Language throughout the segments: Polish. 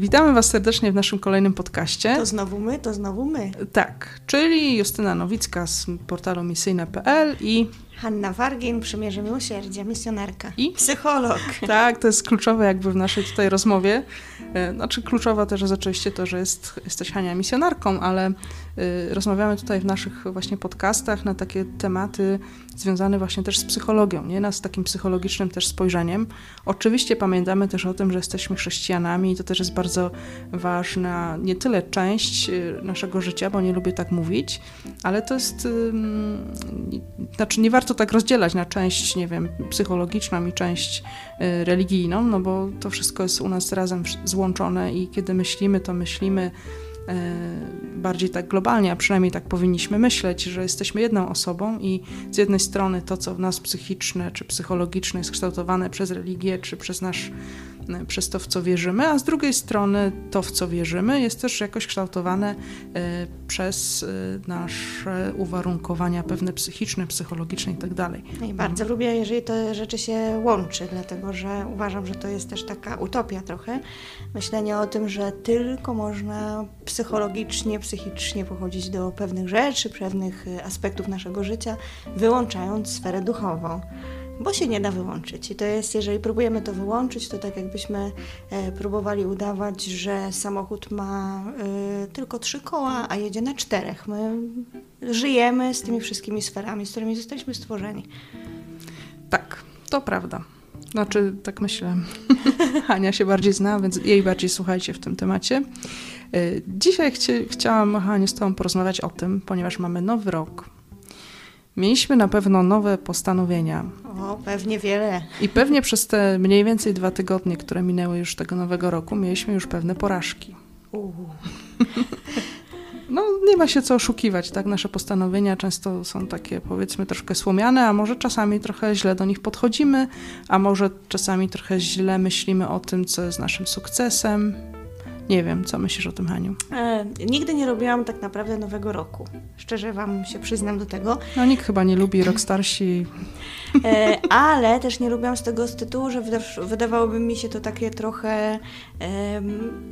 Witamy Was serdecznie w naszym kolejnym podcaście. To znowu my, to znowu my. Tak, czyli Justyna Nowicka z portalu misyjne.pl i Hanna Wargin, Przymierze Miłosierdzia, misjonarka. I? Psycholog. Tak, to jest kluczowe jakby w naszej tutaj rozmowie. E, znaczy kluczowa też jest oczywiście to, że jest, jesteś Hania misjonarką, ale y, rozmawiamy tutaj w naszych właśnie podcastach na takie tematy związane właśnie też z psychologią, nie? Na, z takim psychologicznym też spojrzeniem. Oczywiście pamiętamy też o tym, że jesteśmy chrześcijanami i to też jest bardzo ważna, nie tyle część y, naszego życia, bo nie lubię tak mówić, ale to jest, y, znaczy nie warto tak rozdzielać na część, nie wiem, psychologiczną i część y, religijną, no bo to wszystko jest u nas razem złączone i kiedy myślimy, to myślimy E, bardziej tak globalnie, a przynajmniej tak powinniśmy myśleć, że jesteśmy jedną osobą i z jednej strony to, co w nas psychiczne czy psychologiczne jest kształtowane przez religię czy przez nasz E, przez to, w co wierzymy, a z drugiej strony to, w co wierzymy, jest też jakoś kształtowane e, przez e, nasze uwarunkowania pewne psychiczne, psychologiczne itd. Tak no I bardzo lubię, jeżeli te rzeczy się łączy, dlatego że uważam, że to jest też taka utopia trochę, myślenie o tym, że tylko można psychologicznie, psychicznie pochodzić do pewnych rzeczy, pewnych aspektów naszego życia, wyłączając sferę duchową bo się nie da wyłączyć. I to jest, jeżeli próbujemy to wyłączyć, to tak jakbyśmy e, próbowali udawać, że samochód ma e, tylko trzy koła, a jedzie na czterech. My żyjemy z tymi wszystkimi sferami, z którymi zostaliśmy stworzeni. Tak, to prawda. Znaczy, tak myślę. Hania się bardziej zna, więc jej bardziej słuchajcie w tym temacie. E, dzisiaj chci chciałam, Haniu, z Tobą porozmawiać o tym, ponieważ mamy nowy rok, Mieliśmy na pewno nowe postanowienia. O, pewnie wiele. I pewnie przez te mniej więcej dwa tygodnie, które minęły już tego nowego roku, mieliśmy już pewne porażki. No, nie ma się co oszukiwać, tak? Nasze postanowienia często są takie, powiedzmy, troszkę słomiane, a może czasami trochę źle do nich podchodzimy, a może czasami trochę źle myślimy o tym, co jest naszym sukcesem. Nie wiem, co myślisz o tym, Haniu? E, nigdy nie robiłam tak naprawdę nowego roku. Szczerze Wam się przyznam do tego. No nikt chyba nie lubi rockstarsi. E, ale też nie lubiłam z tego z tytułu, że wydawałoby mi się to takie trochę, e,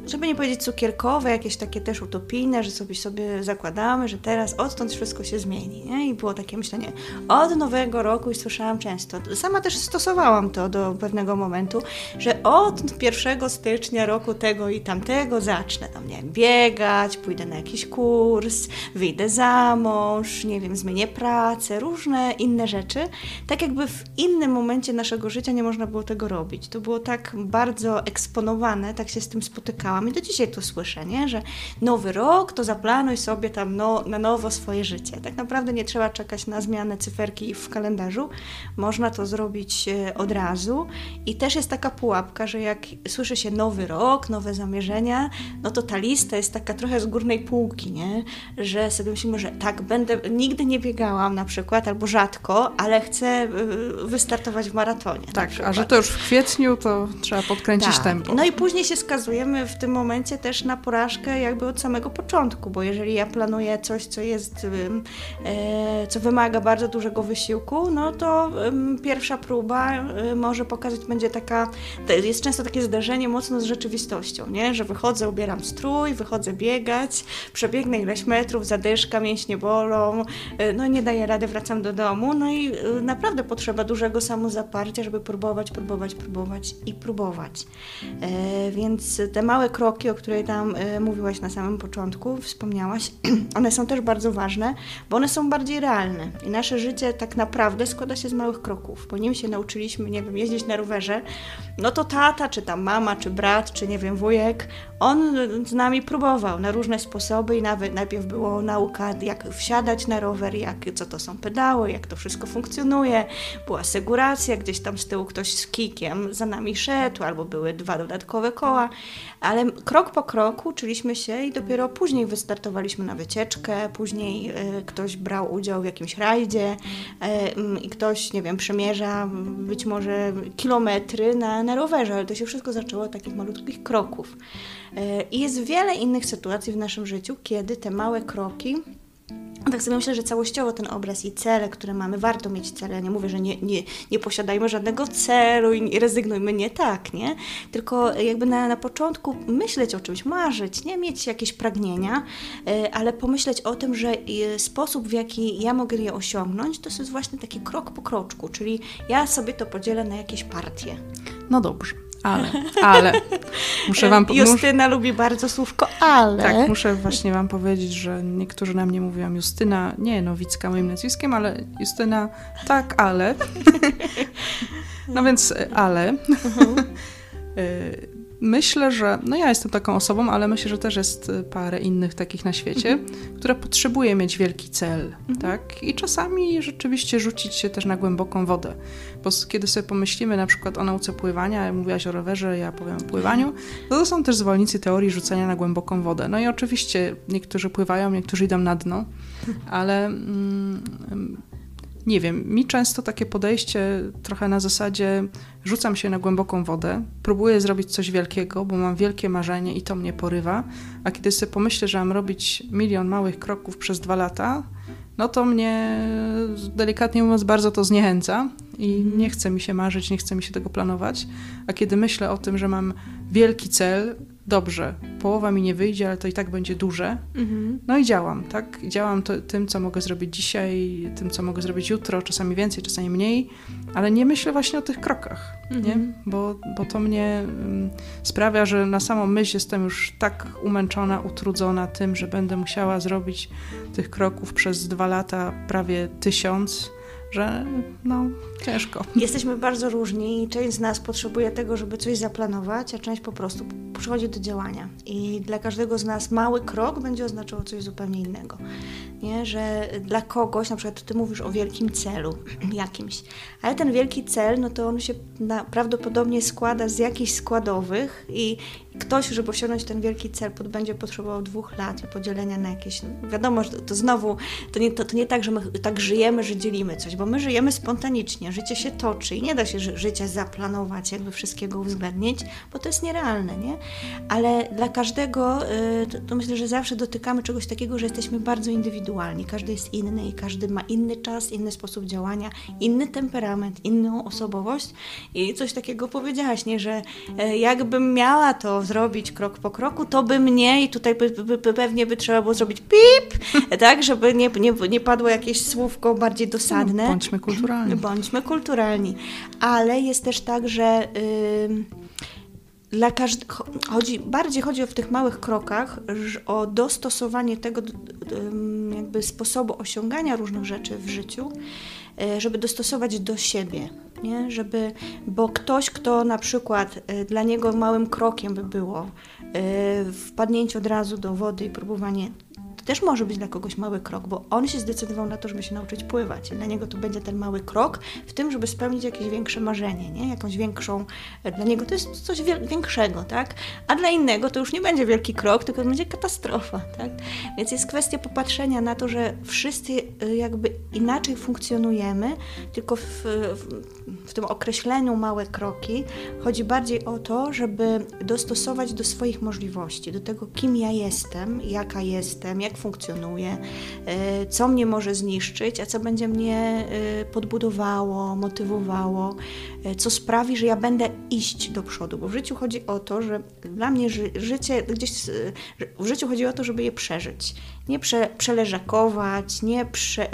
żeby nie powiedzieć cukierkowe, jakieś takie też utopijne, że sobie sobie zakładamy, że teraz odtąd wszystko się zmieni. Nie? I było takie myślenie od nowego roku i słyszałam często. Sama też stosowałam to do pewnego momentu, że od 1 stycznia roku tego i tamtego czego zacznę? Tam, nie wiem, biegać, pójdę na jakiś kurs, wyjdę za mąż, nie wiem, zmienię pracę, różne inne rzeczy. Tak jakby w innym momencie naszego życia nie można było tego robić. To było tak bardzo eksponowane, tak się z tym spotykałam i do dzisiaj to słyszę, nie? że nowy rok to zaplanuj sobie tam no, na nowo swoje życie. Tak naprawdę nie trzeba czekać na zmianę cyferki w kalendarzu. Można to zrobić e, od razu i też jest taka pułapka, że jak słyszy się nowy rok, nowe zamierzenia, no to ta lista jest taka trochę z górnej półki, nie? Że sobie myślimy, że tak, będę, nigdy nie biegałam na przykład, albo rzadko, ale chcę y, wystartować w maratonie. Tak, a że to już w kwietniu, to trzeba podkręcić tak. tempo. No i później się skazujemy w tym momencie też na porażkę jakby od samego początku, bo jeżeli ja planuję coś, co jest, e, co wymaga bardzo dużego wysiłku, no to pierwsza próba y, może pokazać, będzie taka, jest często takie zdarzenie mocno z rzeczywistością, nie? Że wychodzę, ubieram strój, wychodzę biegać, przebiegnę ileś metrów, zadyszka, mięśnie bolą, y, no nie daję rady, wracam do domu, no i y, naprawdę potrzeba dużego samozaparcia, żeby próbować, próbować, próbować i próbować. E, więc te małe kroki, o których tam e, mówiłaś na samym początku, wspomniałaś, one są też bardzo ważne, bo one są bardziej realne. I nasze życie tak naprawdę składa się z małych kroków, bo nim się nauczyliśmy, nie wiem, jeździć na rowerze, no to tata, czy tam mama, czy brat, czy nie wiem, wujek, on z nami próbował na różne sposoby i nawet najpierw było nauka, jak wsiadać na rower, jak, co to są pedały, jak to wszystko funkcjonuje. Była seguracja, gdzieś tam z tyłu ktoś z kikiem za nami szedł, albo były dwa dodatkowe koła, ale krok po kroku uczyliśmy się i dopiero później wystartowaliśmy na wycieczkę, później y, ktoś brał udział w jakimś rajdzie y, i ktoś, nie wiem, przemierza być może kilometry na, na rowerze, ale to się wszystko zaczęło od takich malutkich kroków. E, I jest wiele innych sytuacji w naszym życiu, kiedy te małe kroki tak sobie myślę, że całościowo ten obraz i cele, które mamy, warto mieć cele. Ja nie mówię, że nie, nie, nie posiadajmy żadnego celu i rezygnujmy, nie tak, nie? Tylko jakby na, na początku myśleć o czymś, marzyć, nie mieć jakieś pragnienia, e, ale pomyśleć o tym, że e, sposób, w jaki ja mogę je osiągnąć, to jest właśnie taki krok po kroczku, czyli ja sobie to podzielę na jakieś partie. No dobrze. Ale, ale. Muszę wam Justyna lubi bardzo słówko ale. Tak, muszę właśnie wam powiedzieć, że niektórzy na mnie mówią Justyna, nie Nowicka moim nazwiskiem, ale Justyna, tak, ale. No więc ale. Mhm. Y, Myślę, że no ja jestem taką osobą, ale myślę, że też jest y, parę innych takich na świecie, mhm. które potrzebuje mieć wielki cel, mhm. tak? I czasami rzeczywiście rzucić się też na głęboką wodę. Bo kiedy sobie pomyślimy na przykład o nauce pływania, mówiłaś o rowerze, ja powiem o pływaniu, no to są też zwolennicy teorii rzucania na głęboką wodę. No i oczywiście niektórzy pływają, niektórzy idą na dno, ale mm, nie wiem, mi często takie podejście trochę na zasadzie rzucam się na głęboką wodę, próbuję zrobić coś wielkiego, bo mam wielkie marzenie i to mnie porywa, a kiedy sobie pomyślę, że mam robić milion małych kroków przez dwa lata, no to mnie delikatnie mówiąc bardzo to zniechęca i mhm. nie chce mi się marzyć, nie chce mi się tego planować. A kiedy myślę o tym, że mam wielki cel, dobrze, połowa mi nie wyjdzie, ale to i tak będzie duże. Mhm. No i działam, tak? Działam to, tym, co mogę zrobić dzisiaj, tym, co mogę zrobić jutro, czasami więcej, czasami mniej, ale nie myślę właśnie o tych krokach, mhm. nie? Bo, bo to mnie um, sprawia, że na samą myśl jestem już tak umęczona, utrudzona tym, że będę musiała zrobić tych kroków przez dwa lata prawie tysiąc że no, ciężko. Jesteśmy bardzo różni i część z nas potrzebuje tego, żeby coś zaplanować, a część po prostu przychodzi do działania. I dla każdego z nas mały krok będzie oznaczało coś zupełnie innego. Nie? Że dla kogoś, na przykład ty mówisz o wielkim celu jakimś, ale ten wielki cel, no to on się prawdopodobnie składa z jakichś składowych i ktoś, żeby osiągnąć ten wielki cel, będzie potrzebował dwóch lat i podzielenia na jakieś. No wiadomo, że to znowu to nie, to, to nie tak, że my tak żyjemy, że dzielimy coś, bo my żyjemy spontanicznie, życie się toczy i nie da się życia zaplanować, jakby wszystkiego uwzględnić, bo to jest nierealne, nie? Ale dla każdego, y, to, to myślę, że zawsze dotykamy czegoś takiego, że jesteśmy bardzo indywidualni. Każdy jest inny i każdy ma inny czas, inny sposób działania, inny temperament, inną osobowość i coś takiego powiedziałaś, nie? Że e, jakbym miała to zrobić krok po kroku, to by mnie i tutaj by, by, by pewnie by trzeba było zrobić pip, tak, żeby nie, nie, nie padło jakieś słówko bardziej dosadne. No, bądźmy kulturalni. Bądźmy kulturalni. Ale jest też tak, że... Yy, dla chodzi, bardziej chodzi w tych małych krokach o dostosowanie tego jakby sposobu osiągania różnych rzeczy w życiu, e, żeby dostosować do siebie, nie? Żeby, bo ktoś, kto na przykład e, dla niego małym krokiem by było e, wpadnięcie od razu do wody i próbowanie też może być dla kogoś mały krok, bo on się zdecydował na to, żeby się nauczyć pływać. Dla niego to będzie ten mały krok w tym, żeby spełnić jakieś większe marzenie, nie? jakąś większą, dla niego to jest coś większego, tak? A dla innego to już nie będzie wielki krok, tylko będzie katastrofa, tak? Więc jest kwestia popatrzenia na to, że wszyscy y, jakby inaczej funkcjonujemy, tylko w, w, w tym określeniu małe kroki chodzi bardziej o to, żeby dostosować do swoich możliwości, do tego, kim ja jestem, jaka jestem, jak funkcjonuje, e, co mnie może zniszczyć, a co będzie mnie e, podbudowało, motywowało, e, co sprawi, że ja będę iść do przodu. Bo w życiu chodzi o to, że dla mnie ży życie gdzieś w życiu chodzi o to, żeby je przeżyć. Nie prze, przeleżakować, nie prze,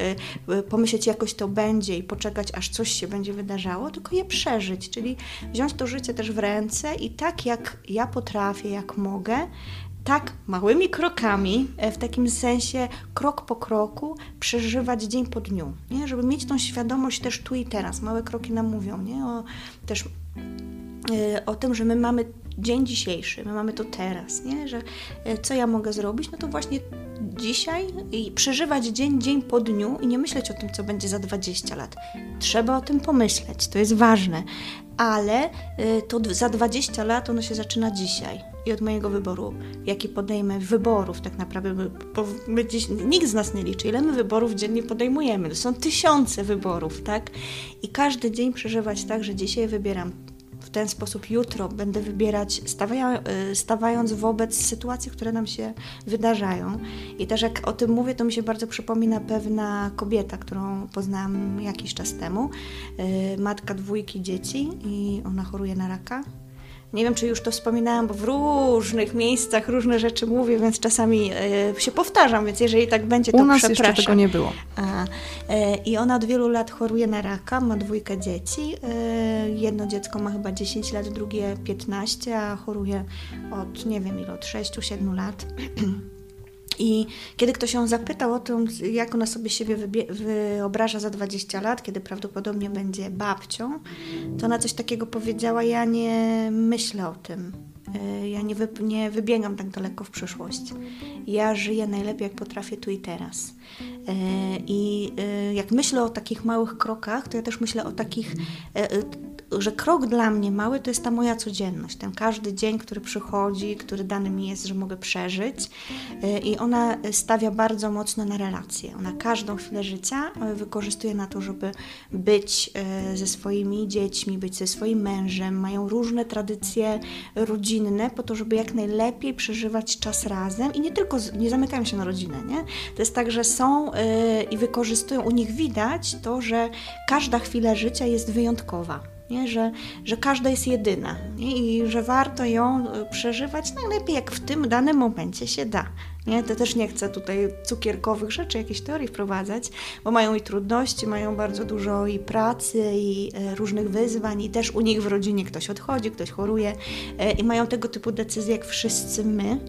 pomyśleć jakoś to będzie i poczekać, aż coś się będzie wydarzało, tylko je przeżyć, czyli wziąć to życie też w ręce i tak jak ja potrafię, jak mogę, tak małymi krokami, e, w takim sensie krok po kroku, przeżywać dzień po dniu, nie? żeby mieć tą świadomość też tu i teraz. Małe kroki nam mówią nie? O, też yy, o tym, że my mamy dzień dzisiejszy, my mamy to teraz, nie? że yy, co ja mogę zrobić, no to właśnie dzisiaj i przeżywać dzień, dzień po dniu i nie myśleć o tym, co będzie za 20 lat. Trzeba o tym pomyśleć, to jest ważne, ale to za 20 lat ono się zaczyna dzisiaj i od mojego wyboru, jaki podejmę, wyborów tak naprawdę, bo my dziś, nikt z nas nie liczy, ile my wyborów dziennie podejmujemy. To są tysiące wyborów, tak? I każdy dzień przeżywać tak, że dzisiaj wybieram ten sposób jutro będę wybierać, stawają, y, stawając wobec sytuacji, które nam się wydarzają. I też jak o tym mówię, to mi się bardzo przypomina pewna kobieta, którą poznałam jakiś czas temu, y, matka dwójki dzieci i ona choruje na raka nie wiem, czy już to wspominałam, bo w różnych miejscach różne rzeczy mówię, więc czasami e, się powtarzam, więc jeżeli tak będzie, to U nas przepraszam. jeszcze tego nie było. A, e, I ona od wielu lat choruje na raka, ma dwójkę dzieci. E, jedno dziecko ma chyba 10 lat, drugie 15, a choruje od nie wiem ile, od 6-7 lat. I kiedy ktoś ją zapytał o tym, jak ona sobie siebie wyobraża za 20 lat, kiedy prawdopodobnie będzie babcią, to ona coś takiego powiedziała: Ja nie myślę o tym. E, ja nie, wy, nie wybiegam tak daleko w przyszłość. Ja żyję najlepiej, jak potrafię tu i teraz. E, I e, jak myślę o takich małych krokach, to ja też myślę o takich że krok dla mnie mały to jest ta moja codzienność, ten każdy dzień, który przychodzi, który dany mi jest, że mogę przeżyć. E, I ona stawia bardzo mocno na relacje. Ona każdą chwilę życia e, wykorzystuje na to, żeby być e, ze swoimi dziećmi, być ze swoim mężem. Mają różne tradycje rodzinne po to, żeby jak najlepiej przeżywać czas razem i nie tylko, nie zamykają się na rodzinę, nie? To jest tak, że są i wykorzystują, u nich widać to, że każda chwila życia jest wyjątkowa nie? Że, że każda jest jedyna nie? i że warto ją e, przeżywać najlepiej, jak w tym danym momencie się da. Nie? To też nie chcę tutaj cukierkowych rzeczy, jakiejś teorii wprowadzać, bo mają i trudności, mają bardzo dużo i pracy, i e, różnych wyzwań, i też u nich w rodzinie ktoś odchodzi, ktoś choruje e, i mają tego typu decyzje jak wszyscy my,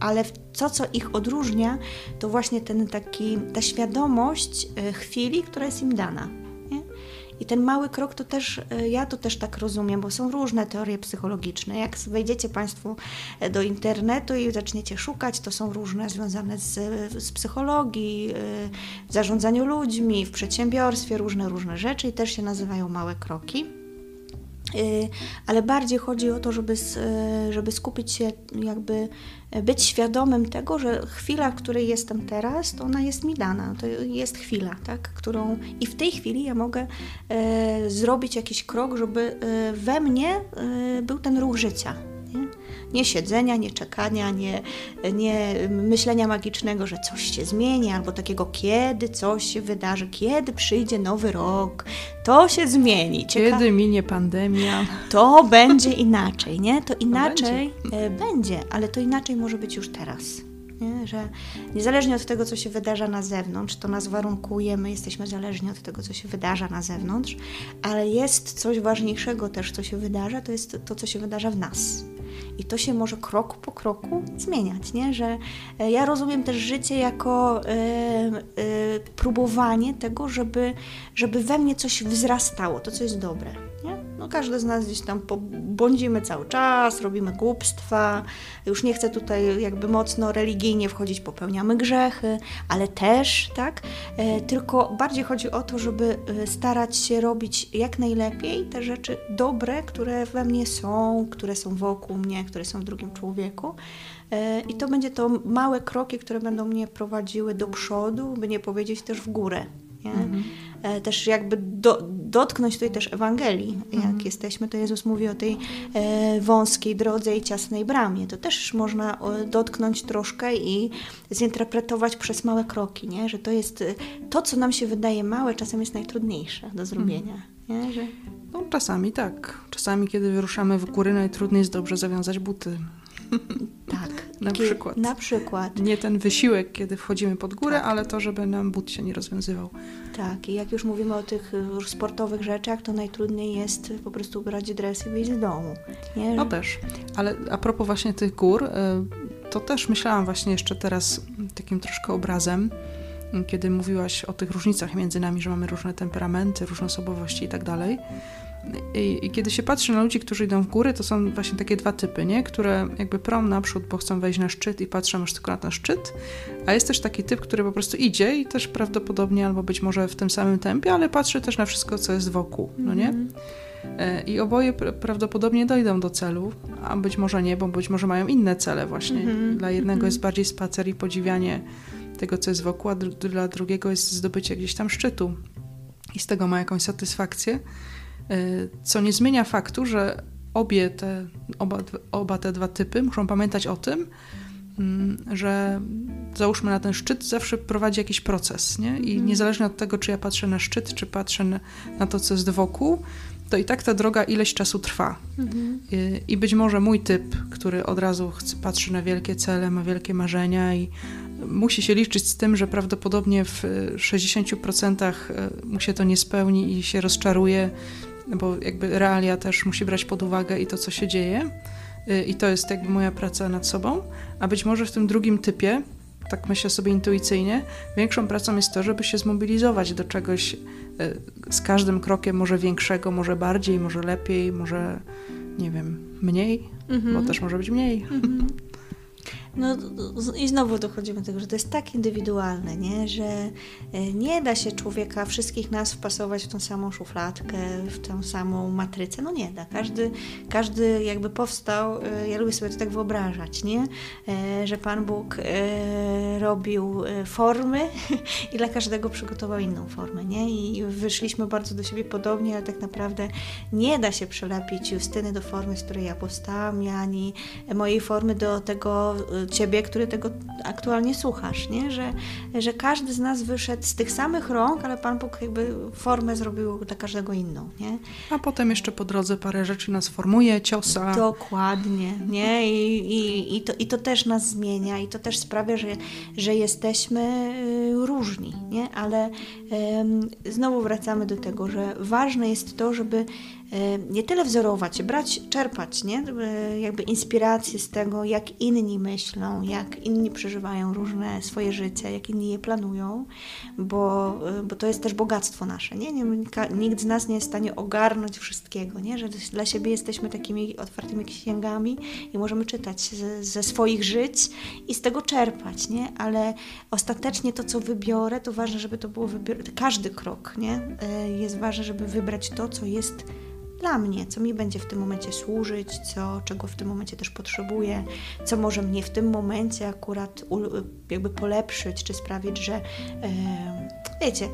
ale to, co ich odróżnia, to właśnie ten taki, ta świadomość chwili, która jest im dana. I ten mały krok to też, e, ja to też tak rozumiem, bo są różne teorie psychologiczne. Jak wejdziecie Państwo e, do internetu i zaczniecie szukać, to są różne związane z, z psychologii, e, w zarządzaniu ludźmi, w przedsiębiorstwie, różne, różne rzeczy i też się nazywają małe kroki. Y, ale bardziej chodzi o to, żeby, y, żeby skupić się, jakby y, być świadomym tego, że chwila, w której jestem teraz, to ona jest mi dana. To jest chwila, tak? którą i w tej chwili ja mogę e, zrobić jakiś krok, żeby e, we mnie e, był ten ruch życia. Nie? siedzenia, nie czekania, nie, nie myślenia magicznego, że coś się zmieni, albo takiego kiedy coś się wydarzy, kiedy przyjdzie nowy rok, to się zmieni. Cieka kiedy minie pandemia. To będzie inaczej, nie? To inaczej to będzie. E, będzie, ale to inaczej może być już teraz. Nie? Że niezależnie od tego, co się wydarza na zewnątrz, to nas warunkuje, my jesteśmy zależni od tego, co się wydarza na zewnątrz, ale jest coś ważniejszego też, co się wydarza, to jest to, co się wydarza w nas. I to się może krok po kroku zmieniać, nie? Że e, ja rozumiem też życie jako y, y, próbowanie tego, żeby, żeby we mnie coś wzrastało, to co jest dobre. Nie? No każdy z nas gdzieś tam błądzimy cały czas, robimy głupstwa, już nie chcę tutaj jakby mocno religijnie wchodzić, popełniamy grzechy, ale też, tak? E, tylko bardziej chodzi o to, żeby e, starać się robić jak najlepiej te rzeczy dobre, które we mnie są, które są wokół mnie, które są w drugim człowieku. E, I to będzie to małe kroki, które będą mnie prowadziły do przodu, by nie powiedzieć też w górę. Mhm. E, też jakby do, dotknąć tutaj też Ewangelii. Jak mhm. jesteśmy, to Jezus mówi o tej e, wąskiej drodze i ciasnej bramie. To też można dotknąć troszkę i zinterpretować przez małe kroki, nie? że to jest e, to, co nam się wydaje małe, czasem jest najtrudniejsze do zrobienia. Mhm. Nie? Że... No, czasami tak. Czasami, kiedy wyruszamy w góry, najtrudniej jest dobrze zawiązać buty. Tak. Na przykład. Na przykład. Nie ten wysiłek, kiedy wchodzimy pod górę, tak. ale to, żeby nam but się nie rozwiązywał. Tak, i jak już mówimy o tych y, sportowych rzeczach, to najtrudniej jest po prostu ubrać dres i wyjść z domu. Nie? No też. Ale a propos właśnie tych gór, y, to też myślałam właśnie jeszcze teraz takim troszkę obrazem, kiedy mówiłaś o tych różnicach między nami, że mamy różne temperamenty, różne osobowości i tak dalej. I, I, kiedy się patrzy na ludzi, którzy idą w góry, to są właśnie takie dwa typy, nie? które jakby prom naprzód, bo chcą wejść na szczyt i patrzą już tylko na ten szczyt, a jest też taki typ, który po prostu idzie i też prawdopodobnie albo być może w tym samym tempie, ale patrzy też na wszystko, co jest wokół, no nie? Mm -hmm. I oboje prawdopodobnie dojdą do celu, a być może nie, bo być może mają inne cele właśnie. Mm -hmm. Dla jednego mm -hmm. jest bardziej spacer i podziwianie tego, co jest wokół, a dla drugiego jest zdobycie gdzieś tam szczytu i z tego ma jakąś satysfakcję. Co nie zmienia faktu, że obie te, oba, oba te dwa typy muszą pamiętać o tym, mm, że załóżmy na ten szczyt zawsze prowadzi jakiś proces, nie? I mhm. niezależnie od tego, czy ja patrzę na szczyt, czy patrzę na to, co jest wokół, to i tak ta droga ileś czasu trwa. Mhm. I, I, być może mój typ, który od razu chce, patrzy na wielkie cele, ma wielkie marzenia i musi się liczyć z tym, że prawdopodobnie w 60% e, mu się to nie spełni i się rozczaruje, bo jakby realia też musi brać pod uwagę i to, co się dzieje. E, I to jest jakby moja praca nad sobą. A być może w tym drugim typie, tak myślę sobie intuicyjnie, większą pracą jest to, żeby się zmobilizować do czegoś e, z każdym krokiem, może większego, może bardziej, może lepiej, może nie wiem, mniej, mm -hmm. bo też może być mniej. Mm -hmm. No i znowu dochodzimy do tego, że to jest tak indywidualne, nie? że e, nie da się człowieka, wszystkich nas wpasować w tą samą szufladkę, w tą samą matrycę. No nie da. Każdy, każdy jakby powstał, e, ja lubię sobie to tak wyobrażać, nie? E, że Pan Bóg robił formy i dla każdego przygotował inną formę. Nie? I wyszliśmy bardzo do siebie podobnie, ale tak naprawdę nie da się przelepić Justyny do formy, z której ja powstałam, ani mojej formy do tego ciebie, który tego aktualnie słuchasz, nie? Że, że każdy z nas wyszedł z tych samych rąk, ale Pan Bóg jakby formę zrobił dla każdego inną, nie? A potem jeszcze po drodze parę rzeczy nas formuje, ciosa. Dokładnie, nie? I, i, i, to, i to też nas zmienia i to też sprawia, że, że jesteśmy y, różni, nie? Ale znowu wracamy do tego, że ważne jest to, żeby nie tyle wzorować brać, czerpać, nie? E, jakby inspiracje z tego, jak inni myślą, jak inni przeżywają różne swoje życie, jak inni je planują, bo, e, bo to jest też bogactwo nasze, nie? Nikt z nas nie jest w stanie ogarnąć wszystkiego, nie? Że dla siebie jesteśmy takimi otwartymi księgami i możemy czytać ze, ze swoich żyć i z tego czerpać, nie? Ale ostatecznie to, co wybiorę, to ważne, żeby to było każdy krok, nie? Jest ważne, żeby wybrać to, co jest dla mnie, co mi będzie w tym momencie służyć, co, czego w tym momencie też potrzebuję, co może mnie w tym momencie akurat jakby polepszyć, czy sprawić, że e, wiecie,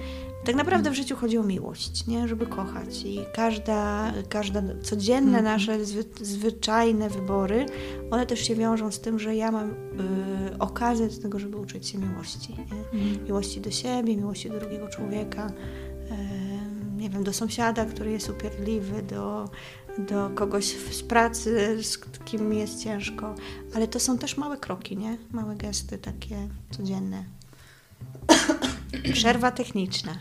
tak naprawdę w życiu chodzi o miłość, nie? żeby kochać i każda, każda codzienne mm. nasze zwy, zwyczajne wybory, one też się wiążą z tym, że ja mam y, okazję do tego, żeby uczyć się miłości. Mm. Miłości do siebie, miłości do drugiego człowieka. Y, nie wiem, do sąsiada, który jest upierdliwy, do, do kogoś z pracy, z kim jest ciężko, ale to są też małe kroki, nie? Małe gesty takie codzienne. Przerwa techniczna.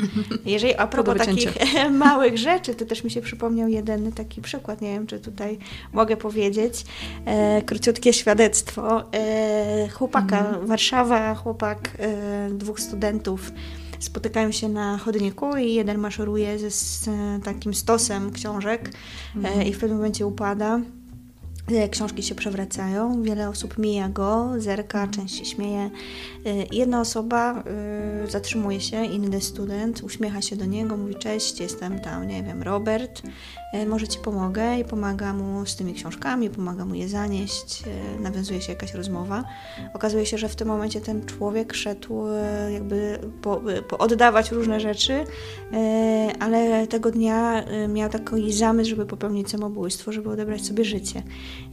Jeżeli a propos takich małych rzeczy, to też mi się przypomniał jeden taki przykład, nie wiem, czy tutaj mogę powiedzieć, e, króciutkie świadectwo. E, chłopaka, mhm. Warszawa, chłopak, e, dwóch studentów spotykają się na chodniku i jeden maszeruje ze, z takim stosem książek mhm. i w pewnym momencie upada. Książki się przewracają, wiele osób mija go, zerka, mhm. część się śmieje. E, jedna osoba zatrzymuje się, inny student, uśmiecha się do niego, mówi cześć, jestem tam, nie wiem, Robert, może Ci pomogę i pomaga mu z tymi książkami, pomaga mu je zanieść, nawiązuje się jakaś rozmowa. Okazuje się, że w tym momencie ten człowiek szedł jakby po, po oddawać różne rzeczy, ale tego dnia miał taki zamysł, żeby popełnić samobójstwo, żeby odebrać sobie życie.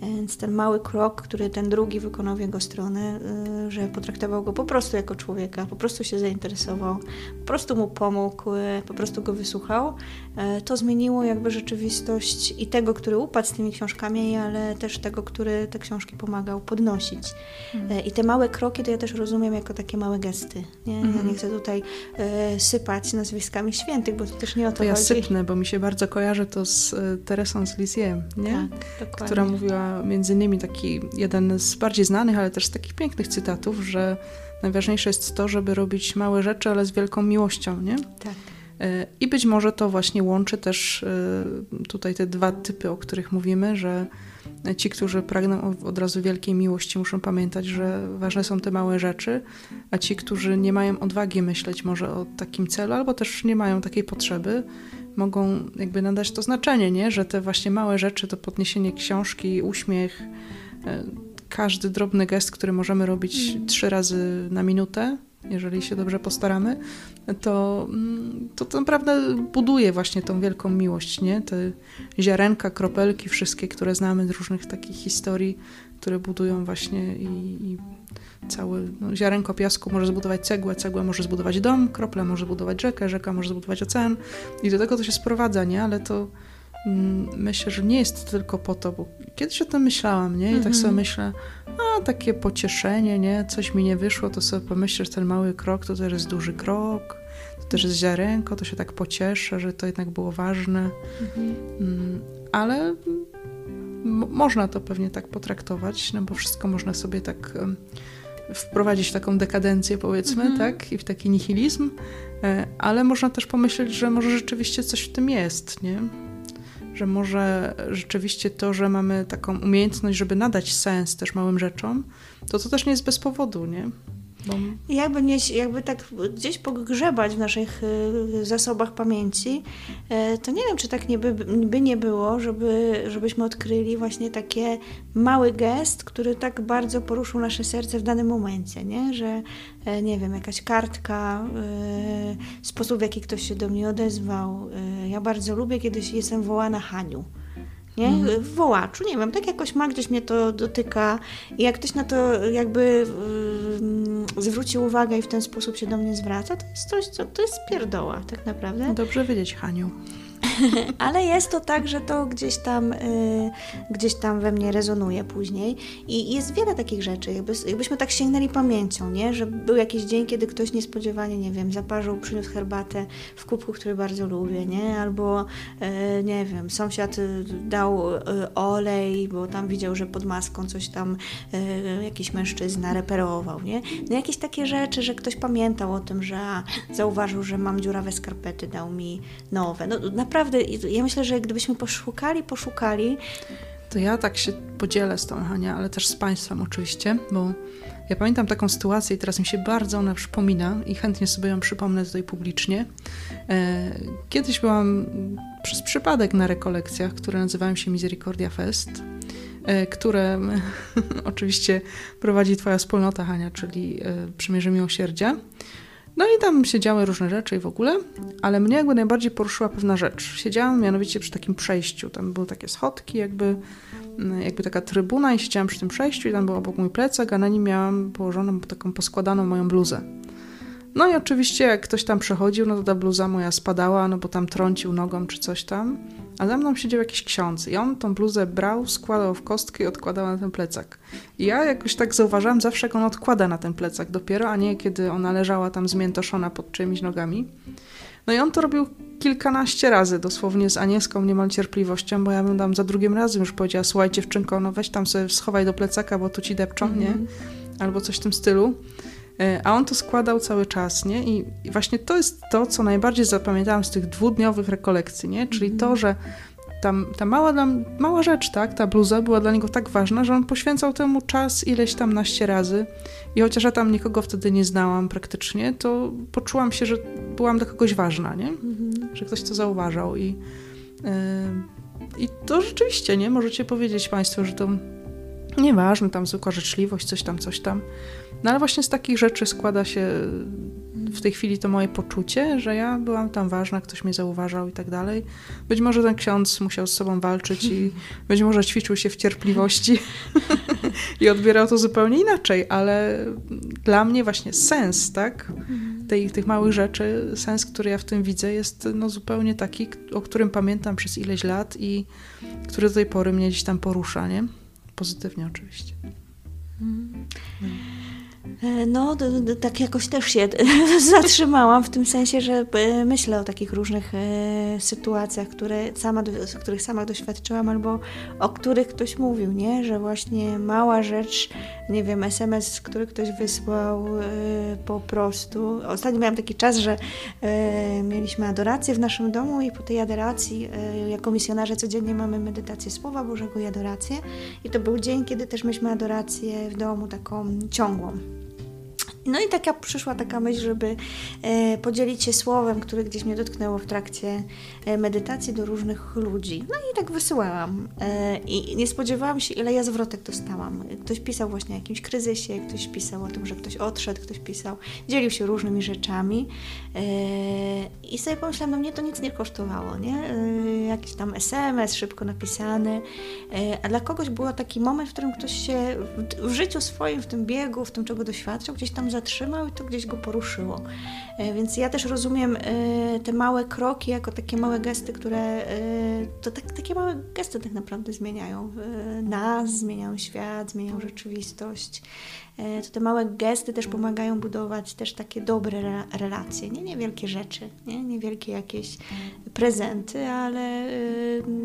Więc ten mały krok, który ten drugi wykonał w jego stronę, y, że potraktował go po prostu jako człowieka, po prostu się zainteresował, po prostu mu pomógł, y, po prostu go wysłuchał, to zmieniło jakby rzeczywistość i tego, który upadł z tymi książkami, ale też tego, który te książki pomagał podnosić. Mhm. I te małe kroki to ja też rozumiem jako takie małe gesty. Nie? Ja mhm. nie chcę tutaj sypać nazwiskami świętych, bo to też nie o to, to ja chodzi. sypnę, bo mi się bardzo kojarzy to z Teresą z Lisieux, nie? Tak, która mówiła między innymi taki jeden z bardziej znanych, ale też z takich pięknych cytatów, że najważniejsze jest to, żeby robić małe rzeczy, ale z wielką miłością, nie? Tak. E, I być może to właśnie łączy też e, tutaj te dwa typy, o których mówimy, że ci, którzy pragną od razu wielkiej miłości, muszą pamiętać, że ważne są te małe rzeczy, a ci, którzy nie mają odwagi myśleć może o takim celu, albo też nie mają takiej potrzeby, mogą jakby nadać to znaczenie, nie? że te właśnie małe rzeczy, to podniesienie książki, uśmiech, e, każdy drobny gest, który możemy robić trzy razy na minutę, jeżeli się dobrze postaramy, to, mm, to naprawdę buduje właśnie tą wielką miłość, nie? Te ziarenka, kropelki, wszystkie, które znamy z różnych takich historii, które budują właśnie i, i cały no, ziarenko piasku może zbudować cegłę, cegła może zbudować dom, kropla może zbudować rzekę, rzeka może zbudować ocean i do tego to się sprowadza, nie? Ale to mm, myślę, że nie jest tylko po to, bo kiedyś o tym myślałam, nie? I tak mhm. tak sobie myślę, a takie pocieszenie, nie? Coś mi nie wyszło, to sobie pomyślę, że ten mały krok to też jest duży krok, to też jest ziarenko, to się tak pocieszę, że to jednak było ważne. Mhm. Mm, ale można to pewnie tak potraktować, no bo wszystko można sobie tak wprowadzić w taką dekadencję, powiedzmy, mhm. tak, i w taki nihilizm, e, ale można też pomyśleć, że może rzeczywiście coś w tym jest, nie? Że może rzeczywiście to, że mamy taką umiejętność, żeby nadać sens też małym rzeczom, to to też nie jest bez powodu, nie? Bo... Jakby, nie, jakby tak gdzieś pogrzebać w naszych y, zasobach pamięci, e, to nie wiem, czy tak nie by, by nie było, żeby, żebyśmy odkryli właśnie takie mały gest, który tak bardzo poruszył nasze serce w danym momencie, nie? Że e, nie wiem, jakaś kartka, e, sposób w jaki ktoś się do mnie odezwał. Ja bardzo lubię, kiedy jestem wołana Haniu nie? Mhm. W wołaczu, nie wiem, tak jakoś ma, gdzieś mnie to dotyka i jak ktoś na to jakby yy, zwróci uwagę i w ten sposób się do mnie zwraca, to jest coś, co to jest pierdoła tak naprawdę. Dobrze wiedzieć, Haniu. Ale jest to tak, że to gdzieś tam, y, gdzieś tam we mnie rezonuje później. I jest wiele takich rzeczy, jakby, jakbyśmy tak sięgnęli pamięcią, nie? że był jakiś dzień, kiedy ktoś niespodziewanie, nie wiem, zaparzył, przyniósł herbatę w kubku, który bardzo lubię, nie? albo y, nie wiem, sąsiad y, dał y, olej, bo tam widział, że pod maską coś tam y, jakiś mężczyzna reperował. Nie? No jakieś takie rzeczy, że ktoś pamiętał o tym, że a, zauważył, że mam dziurawe skarpety, dał mi nowe. No, naprawdę, ja myślę, że gdybyśmy poszukali, poszukali. To ja tak się podzielę z tą Hania, ale też z Państwem oczywiście, bo ja pamiętam taką sytuację i teraz mi się bardzo ona przypomina i chętnie sobie ją przypomnę tutaj publicznie. E, kiedyś byłam przez przypadek na rekolekcjach, które nazywają się Misericordia Fest, e, które oczywiście prowadzi Twoja wspólnota, Hania, czyli e, Przymierze Miłosierdzia. No i tam się działy różne rzeczy i w ogóle, ale mnie jakby najbardziej poruszyła pewna rzecz. Siedziałam mianowicie przy takim przejściu, tam były takie schodki, jakby, mm, jakby taka trybuna i siedziałam przy tym przejściu i tam był obok mój plecak, a na nim miałam położoną taką poskładaną moją bluzę. No i oczywiście jak ktoś tam przechodził, no to ta bluza moja spadała, no bo tam trącił nogą czy coś tam. A za mną siedział jakiś ksiądz i on tą bluzę brał, składał w kostkę i odkładał na ten plecak. I ja jakoś tak zauważałam zawsze, jak on odkłada na ten plecak dopiero, a nie kiedy ona leżała tam zmiętoszona pod czyimiś nogami. No i on to robił kilkanaście razy, dosłownie z anielską niemal cierpliwością, bo ja bym tam za drugim razem już powiedziała, słuchaj dziewczynko, no weź tam sobie schowaj do plecaka, bo tu ci depczą, mm -hmm. nie? Mhm. Albo coś w tym stylu. E, a on to składał cały czas, nie? I, właśnie to jest to, co najbardziej zapamiętałam z tych dwudniowych rekolekcji, nie? Czyli to, mhm. że tam, ta mała, mała rzecz, tak, ta bluza była dla niego tak ważna, że on poświęcał temu czas ileś tam naście razy i chociaż ja tam nikogo wtedy nie znałam praktycznie, to poczułam się, że byłam dla kogoś ważna, nie? Mhm. Że ktoś to zauważał i, yy, i to rzeczywiście, nie? Możecie powiedzieć Państwo, że to nieważne, tam zwykła życzliwość, coś tam, coś tam. No ale właśnie z takich rzeczy składa się w tej chwili to moje poczucie, że ja byłam tam ważna, ktoś mnie zauważał i tak dalej. Być może ten ksiądz musiał z sobą walczyć i być może ćwiczył się w cierpliwości i odbierał to zupełnie inaczej, ale dla mnie właśnie sens, tak, tej, tych małych rzeczy, sens, który ja w tym widzę, jest no zupełnie taki, o którym pamiętam przez ileś lat i który do tej pory mnie gdzieś tam porusza, nie? Pozytywnie oczywiście. Mm. No, tak jakoś też się zatrzymałam w tym sensie, że e, myślę o takich różnych e, sytuacjach, które sama, których sama doświadczyłam, albo o których ktoś mówił, nie? Że właśnie mała rzecz, nie wiem, SMS, który ktoś wysłał po prostu. Ostatnio miałam taki czas, że mieliśmy adorację w naszym domu i po tej adoracji jako misjonarze codziennie mamy medytację Słowa Bożego i adorację. I to był dzień, kiedy też myśmy adorację w domu taką ciągłą. No i taka przyszła taka myśl, żeby e, podzielić się słowem, które gdzieś mnie dotknęło w trakcie e, medytacji do różnych ludzi. No i tak wysyłałam. E, I nie spodziewałam się, ile ja zwrotek dostałam. Ktoś pisał właśnie o jakimś kryzysie, ktoś pisał o tym, że ktoś odszedł, ktoś pisał, dzielił się różnymi rzeczami. E, I sobie pomyślałam, no mnie to nic nie kosztowało, nie? E, jakiś tam SMS szybko napisany. E, a dla kogoś był taki moment, w którym ktoś się w, w życiu swoim, w tym biegu, w tym, czego doświadczał, gdzieś tam zatrzymał i to gdzieś go poruszyło. E, więc ja też rozumiem e, te małe kroki jako takie małe gesty, które e, to tak, takie małe gesty tak naprawdę zmieniają nas, zmieniają świat, zmieniają rzeczywistość. To te małe gesty też pomagają budować też takie dobre relacje, nie niewielkie rzeczy, nie niewielkie jakieś prezenty, ale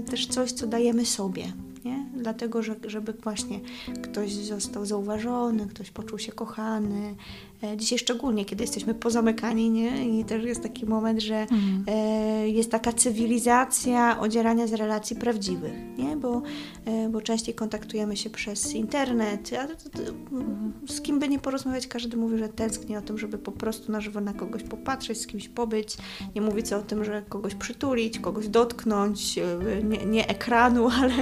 też coś, co dajemy sobie nie? Dlatego, że, żeby właśnie ktoś został zauważony, ktoś poczuł się kochany. E, dzisiaj szczególnie, kiedy jesteśmy pozamykani, nie? I też jest taki moment, że mhm. e, jest taka cywilizacja odzierania z relacji prawdziwych, nie? Bo, e, bo częściej kontaktujemy się przez internet, a z kim by nie porozmawiać, każdy mówi, że tęskni o tym, żeby po prostu na żywo na kogoś popatrzeć, z kimś pobyć. Nie mówić o tym, że kogoś przytulić, kogoś dotknąć, nie, nie ekranu, ale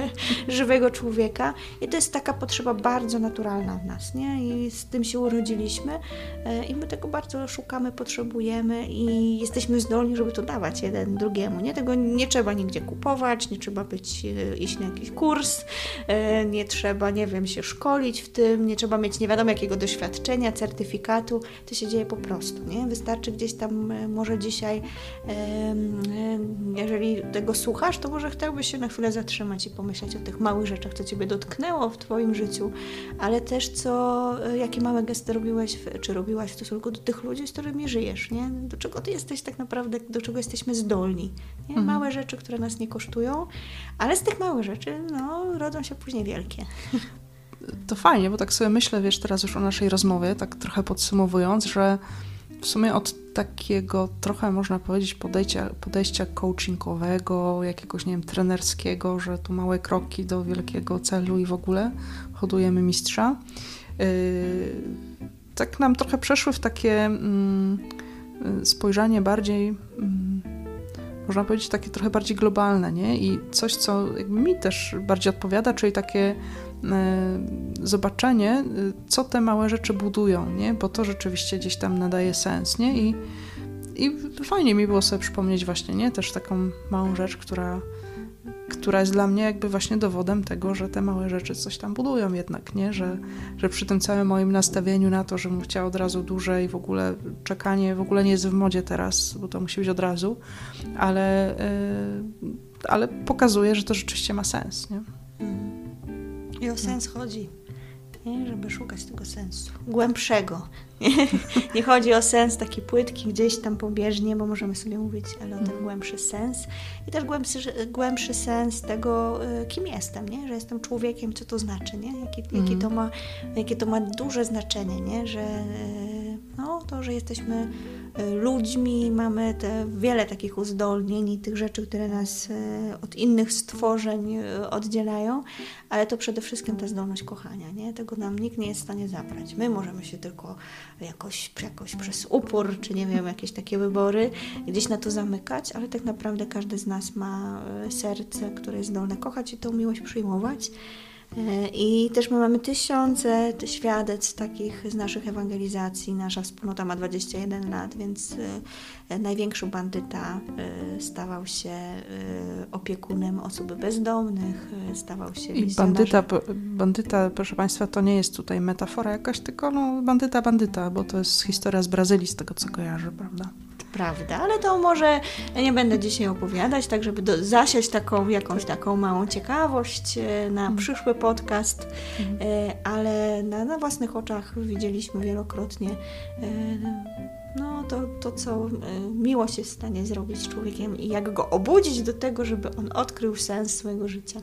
żywego człowieka i to jest taka potrzeba bardzo naturalna w nas, nie? I z tym się urodziliśmy i my tego bardzo szukamy, potrzebujemy i jesteśmy zdolni, żeby to dawać jeden drugiemu, nie? Tego nie trzeba nigdzie kupować, nie trzeba być, e, iść na jakiś kurs, e, nie trzeba, nie wiem, się szkolić w tym, nie trzeba mieć nie wiadomo jakiego doświadczenia, certyfikatu, to się dzieje po prostu, nie? Wystarczy gdzieś tam, może dzisiaj, jeżeli tego słuchasz, to może chciałbyś się na chwilę zatrzymać i pomyśleć o tych małych rzeczach, co Ciebie dotknęło w Twoim życiu, ale też co, e, jakie małe gesty robiłeś, czy robiłaś w stosunku do tych ludzi, z którymi żyjesz, nie? Do czego Ty jesteś tak naprawdę, do czego jesteśmy zdolni, nie? Mhm. Małe rzeczy, które nas nie kosztują, ale z tych małych rzeczy, no, rodzą się później wielkie. To fajnie, bo tak sobie myślę, wiesz, teraz już o naszej rozmowie, tak trochę podsumowując, że w sumie od takiego trochę można powiedzieć podejścia, podejścia coachingowego, jakiegoś, nie wiem, trenerskiego, że tu małe kroki do wielkiego celu i w ogóle hodujemy mistrza. Yy, tak nam trochę przeszły w takie mm, spojrzenie bardziej, mm, można powiedzieć, takie trochę bardziej globalne, nie? I coś, co mi też bardziej odpowiada, czyli takie E, zobaczenie, e, co te małe rzeczy budują, nie? bo to rzeczywiście gdzieś tam nadaje sens. Nie? I, I fajnie mi było sobie przypomnieć właśnie nie? też taką małą rzecz, która, która jest dla mnie jakby właśnie dowodem tego, że te małe rzeczy coś tam budują jednak, nie? Że, że przy tym całym moim nastawieniu na to, że bym chciała od razu dłużej, w ogóle czekanie w ogóle nie jest w modzie teraz, bo to musi być od razu, ale, yy, ale pokazuje, że to rzeczywiście ma sens. Nie? I o sens chodzi, nie? żeby szukać tego sensu głębszego. Nie? nie chodzi o sens taki płytki gdzieś tam pobieżnie, bo możemy sobie mówić, ale o ten mm. głębszy sens i też głębszy, głębszy sens tego, y, kim jestem, nie? że jestem człowiekiem, co to znaczy, nie? Jakie, jakie, mm. to ma, jakie to ma duże znaczenie, nie? że y, no, to, że jesteśmy ludźmi, mamy te wiele takich uzdolnień i tych rzeczy, które nas y, od innych stworzeń y, oddzielają, ale to przede wszystkim ta zdolność kochania, nie? Tego nam nikt nie jest w stanie zabrać. My możemy się tylko jakoś, jakoś przez upór, czy nie wiem, jakieś takie wybory gdzieś na to zamykać, ale tak naprawdę każdy z nas ma serce, które jest zdolne kochać i tą miłość przyjmować. E, I też my mamy tysiące świadectw takich z naszych ewangelizacji. Nasza wspólnota ma 21 lat, więc e, największy bandyta e, stawał się opiekunem osób bezdomnych, stawał się I bandyta, bandyta, proszę Państwa, to nie jest tutaj metafora jakaś, tylko no, bandyta, bandyta, bo to jest historia z Brazylii, z tego co kojarzę, prawda? Prawda, ale to może nie będę dzisiaj opowiadać, tak żeby do, zasiać taką jakąś taką małą ciekawość e, na mhm. przyszły podcast, mhm. E, ale na, na własnych oczach widzieliśmy wielokrotnie e, no, to, to, co miłość jest w stanie zrobić z człowiekiem i jak go obudzić do tego, żeby on odkrył sens swojego życia.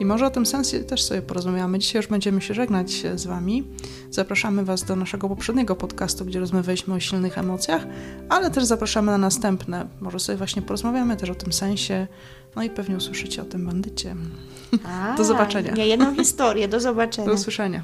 I może o tym sensie też sobie porozmawiamy. Dzisiaj już będziemy się żegnać z Wami. Zapraszamy Was do naszego poprzedniego podcastu, gdzie rozmawialiśmy o silnych emocjach, ale też zapraszamy na następne. Może sobie właśnie porozmawiamy też o tym sensie, no i pewnie usłyszycie o tym bandycie. A, do zobaczenia. Nie jedną historię, do zobaczenia. Do usłyszenia.